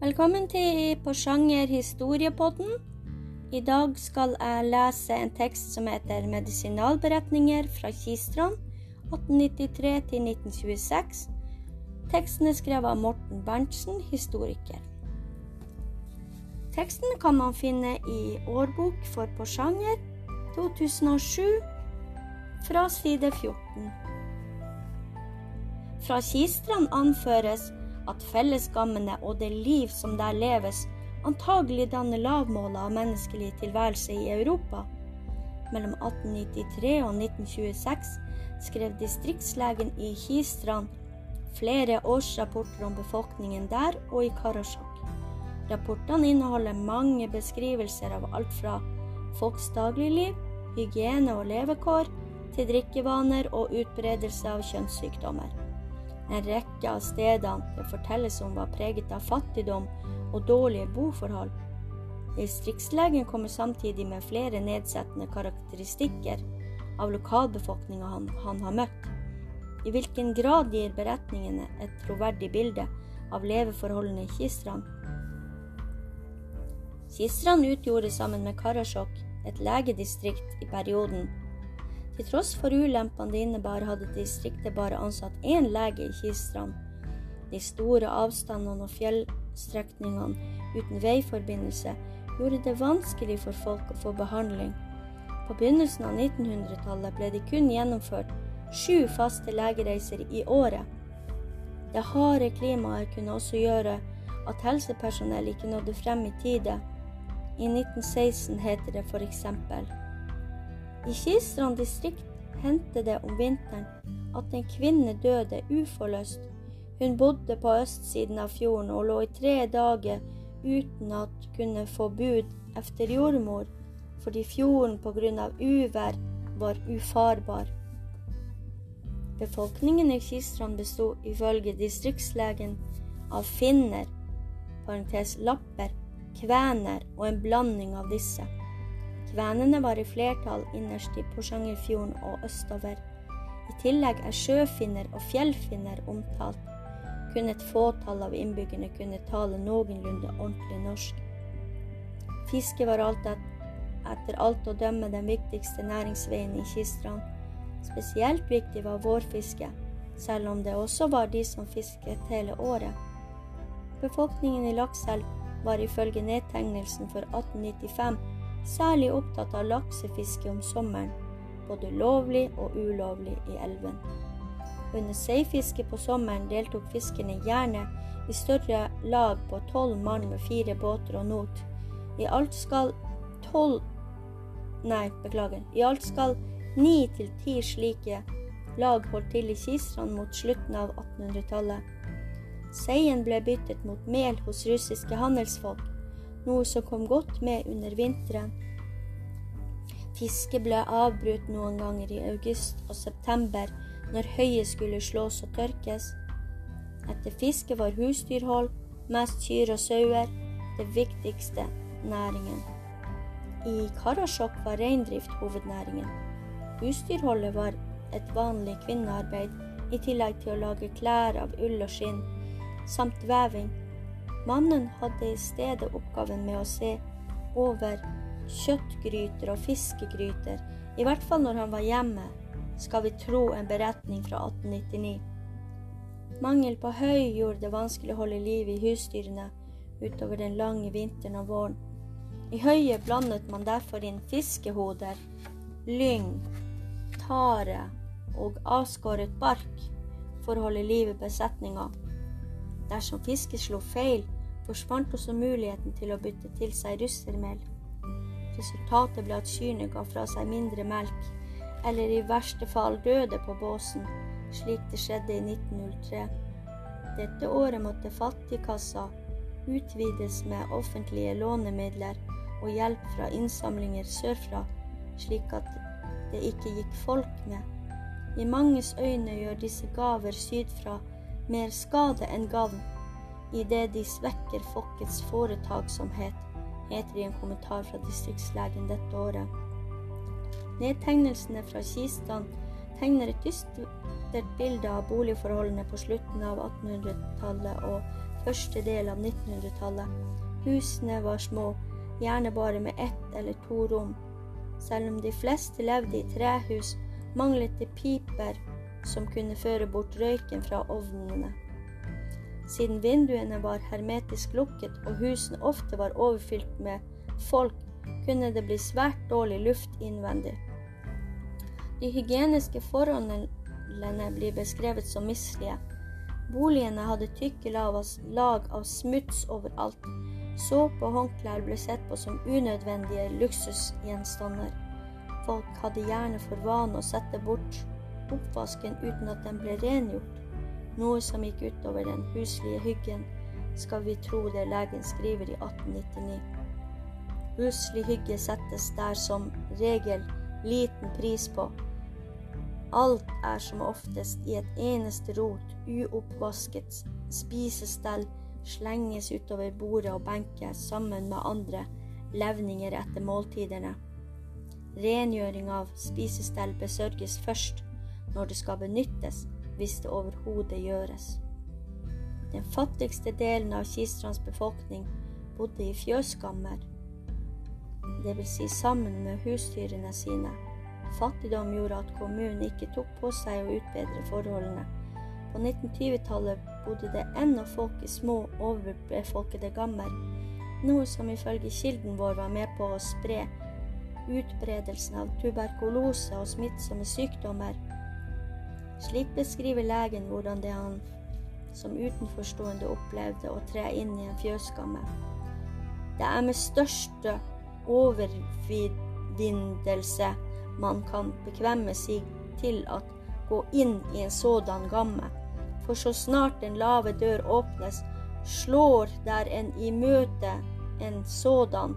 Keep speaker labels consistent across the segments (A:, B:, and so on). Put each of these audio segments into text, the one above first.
A: Velkommen til Porsanger historiepodden. I dag skal jeg lese en tekst som heter 'Medisinalberetninger fra Kistrand 1893 til 1926'. Teksten er skrevet av Morten Berntsen, historiker. Teksten kan man finne i Årbok for Porsanger 2007 fra side 14. Fra Kistrand anføres at fellesskammene og det liv som der leves, antagelig danner lavmålet av menneskelig tilværelse i Europa. Mellom 1893 og 1926 skrev distriktslegen i Kistrand flere årsrapporter om befolkningen der og i Karasjok. Rapportene inneholder mange beskrivelser av alt fra folks dagligliv, hygiene og levekår, til drikkevaner og utbredelse av kjønnssykdommer. En rekke av stedene det fortelles om var preget av fattigdom og dårlige boforhold. Distriktslegen kommer samtidig med flere nedsettende karakteristikker av lokalbefolkninga han, han har møtt. I hvilken grad gir beretningene et troverdig bilde av leveforholdene i Kistrand? Kistrand utgjorde sammen med Karasjok et legedistrikt i perioden til tross for ulempene det innebar, hadde distriktet bare ansatt én lege i Kistrand. De store avstandene og fjellstrekningene uten veiforbindelse gjorde det vanskelig for folk å få behandling. På begynnelsen av 1900-tallet ble det kun gjennomført sju faste legereiser i året. Det harde klimaet kunne også gjøre at helsepersonell ikke nådde frem i tide. I 1916 heter det eksempel i Kistrand distrikt hendte det om vinteren at en kvinne døde uforløst. Hun bodde på østsiden av fjorden og lå i tre dager uten at kunne få bud efter jordmor, fordi fjorden på grunn av uvær var ufarbar. Befolkningen i Kistrand bestod ifølge distriktslegen av finner, parentes lapper, kvener og en blanding av disse. Kvenene var i flertall innerst i Porsangerfjorden og østover. I tillegg er sjøfinner og fjellfinner omtalt. Kun et fåtall av innbyggerne kunne tale noenlunde ordentlig norsk. Fiske var alt et, etter alt å dømme den viktigste næringsveien i Kistrand. Spesielt viktig var vårfiske, selv om det også var de som fisket hele året. Befolkningen i Lakselv var ifølge nedtegnelsen for 1895 særlig opptatt av laksefiske om sommeren, både lovlig og ulovlig i elven. Under seifiske på sommeren deltok fiskerne gjerne i større lag på tolv mann med fire båter og not. I alt skal tolv Nei, beklager. I alt skal ni til ti slike lag holdt til i Kistrand mot slutten av 1800-tallet. Seien ble byttet mot mel hos russiske handelsfolk, noe som kom godt med under vinteren. Fisket ble avbrutt noen ganger i august og september når høyet skulle slås og tørkes. Etter fisket var husdyrhold, mest kyr og sauer, det viktigste næringen. I Karasjok var reindrift hovednæringen. Husdyrholdet var et vanlig kvinnearbeid, i tillegg til å lage klær av ull og skinn, samt veving. Mannen hadde i stedet oppgaven med å se over kjøttgryter og fiskegryter, i hvert fall når han var hjemme, skal vi tro en beretning fra 1899. Mangel på høy gjorde det vanskelig å holde liv i husdyrene utover den lange vinteren og våren. I høyet blandet man derfor inn fiskehoder, lyng, tare og avskåret bark for å holde liv i besetninga. Dersom fisket slo feil, forsvant også muligheten til å bytte til seg russermel. Resultatet ble at kyrne ga fra seg mindre melk, eller i verste fall døde på båsen, slik det skjedde i 1903. Dette året måtte fattigkassa utvides med offentlige lånemidler og hjelp fra innsamlinger sørfra, slik at det ikke gikk folk med. I manges øyne gjør disse gaver sydfra mer skade enn gavn idet de svekker folkets foretaksomhet, heter det i en kommentar fra distriktslegen dette året. Nedtegnelsene fra Kistan tegner et dystert bilde av boligforholdene på slutten av 1800-tallet og første del av 1900-tallet. Husene var små, gjerne bare med ett eller to rom. Selv om de fleste levde i trehus, manglet det piper som kunne føre bort røyken fra ovnene. Siden vinduene var hermetisk lukket og husene ofte var overfylt med folk, kunne det bli svært dårlig luft innvendig. De hygieniske forholdene blir beskrevet som mislige. Boligene hadde tykke lag av smuts overalt. Såpe og håndklær ble sett på som unødvendige luksusgjenstander. Folk hadde gjerne for vane å sette bort oppvasken uten at den ble rengjort, noe som gikk utover den huslige hyggen, skal vi tro det legen skriver i 1899. Huslig hygge settes der som regel liten pris på. Alt er som oftest i et eneste rot, uoppvasket spisestell slenges utover bordet og benker sammen med andre levninger etter måltidene. Rengjøring av spisestell besørges først når det skal benyttes, hvis det overhodet gjøres. Den fattigste delen av Kistrands befolkning bodde i fjøskammer, dvs. Si sammen med husdyrene sine. Fattigdom gjorde at kommunen ikke tok på seg å utbedre forholdene. På 1920-tallet bodde det ennå folk i små, overbefolkede gammer, noe som ifølge kilden vår var med på å spre utbredelsen av tuberkulose og smittsomme sykdommer slik beskriver legen hvordan det han som utenforstående opplevde å tre inn i en fjøsskamme. Det er med største overvindelse man kan bekvemme seg til at gå inn i en sådan gamme, for så snart den lave dør åpnes, slår der en i møte en sådan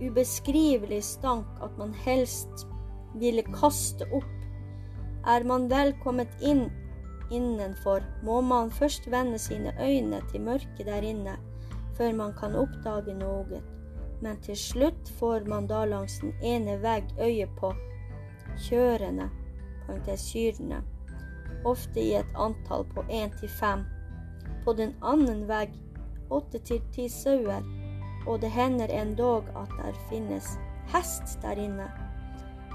A: ubeskrivelig stank at man helst ville kaste opp er man vel kommet inn innenfor, må man først vende sine øyne til mørket der inne, før man kan oppdage noe. Men til slutt får man da langs den ene vegg øye på kjørene, syrende, ofte i et antall på én til fem. På den andre vegg åtte til ti sauer, og det hender endog at der finnes hest der inne.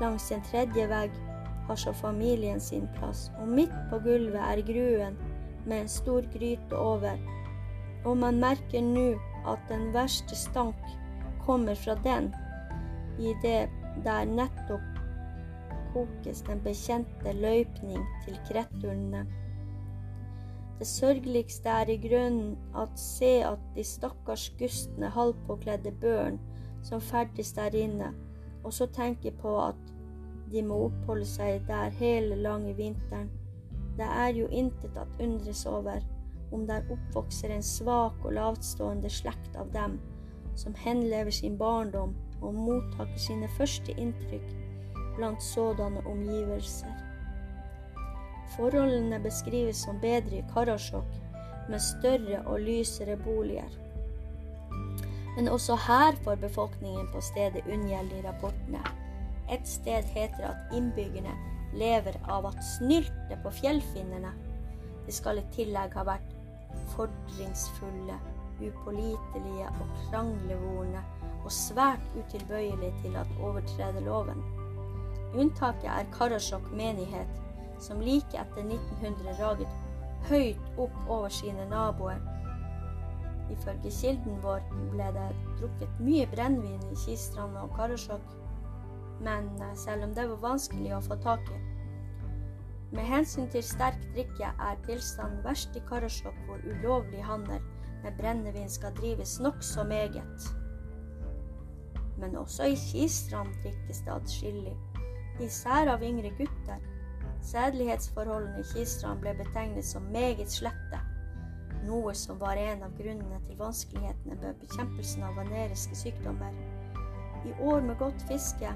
A: Langs en tredje vegg har så familien sin plass, og midt på gulvet er gruen med en stor gryte over, og man merker nå at den verste stank kommer fra den, i det der nettopp kokes den bekjente løypning til kretturnene. Det sørgeligste er i grunnen at se at de stakkars gustne halvpåkledde børn som ferdes der inne, og så tenke på at de må oppholde seg der hele lange vinteren. Det er jo intet at undres over om der oppvokser en svak og lavtstående slekt av dem, som henlever sin barndom og mottaker sine første inntrykk blant sådanne omgivelser. Forholdene beskrives som bedre i Karasjok, med større og lysere boliger. Men også her får befolkningen på stedet unngjeld i rapportene. Et sted heter at innbyggerne lever av at snylte på fjellfinnene. De skal i tillegg ha vært fordringsfulle, upålitelige og kranglevorne og svært utilbøyelige til å overtrede loven. Unntaket er Karasjok menighet, som like etter 1900 raget høyt opp over sine naboer. Ifølge kilden vår ble det drukket mye brennevin i Kistrand og Karasjok men eh, selv om det var vanskelig å få tak i. Med hensyn til sterk drikke er tilstanden verst i Karasjok, hvor ulovlig handel med brennevin skal drives nokså meget. Men også i Kistrand drikkes det adskillig, især av yngre gutter. Sedelighetsforholdene i Kistrand ble betegnet som meget slette, noe som var en av grunnene til vanskelighetene med bekjempelsen av vaneriske sykdommer. I år med godt fiske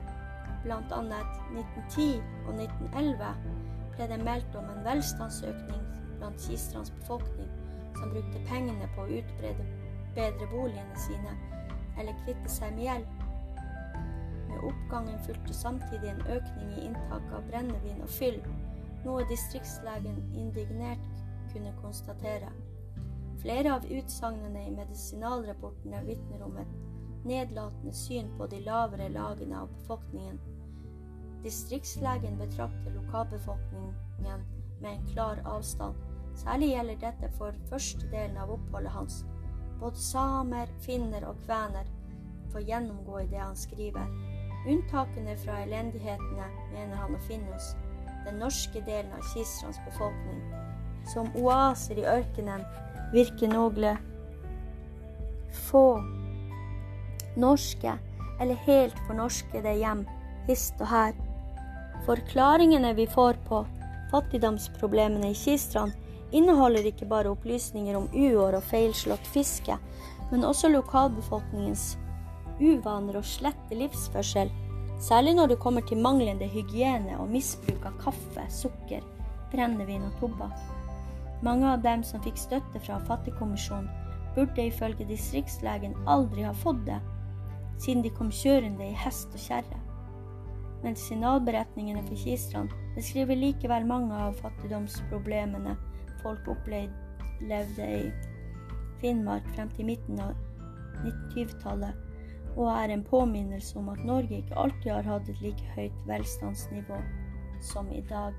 A: bl.a. 1910 og 1911 ble det meldt om en velstandsøkning blant Kistrands befolkning som brukte pengene på å utbrede bedre boligene sine eller kvitte seg med gjeld. Med oppgangen fulgte samtidig en økning i inntak av brennevin og fyll, noe distriktslegen indignert kunne konstatere. Flere av utsagnene i medisinalrapportene vitner om et nedlatende syn på de lavere lagene av befolkningen. Distriktslegen betrakter lokalbefolkningen med en klar avstand. Særlig gjelder dette for første delen av oppholdet hans. Både samer, finner og kvener får gjennomgå i det han skriver. Unntakene fra elendighetene mener han å finne hos den norske delen av Kistrans befolkning. Som oaser i ørkenen virker noen få norske eller helt fornorskede hjem hist og her. Forklaringene vi får på fattigdomsproblemene i Kistrand, inneholder ikke bare opplysninger om uår og feilslått fiske, men også lokalbefolkningens uvaner og slette livsførsel, særlig når det kommer til manglende hygiene og misbruk av kaffe, sukker, brennevin og tobakk. Mange av dem som fikk støtte fra Fattigkommisjonen, burde ifølge distriktslegen aldri ha fått det, siden de kom kjørende i hest og kjerre. Medisinalberetningene for Kistrand beskriver likevel mange av fattigdomsproblemene folk opplevde i Finnmark frem til midten av 1920-tallet, og er en påminnelse om at Norge ikke alltid har hatt et like høyt velstandsnivå som i dag.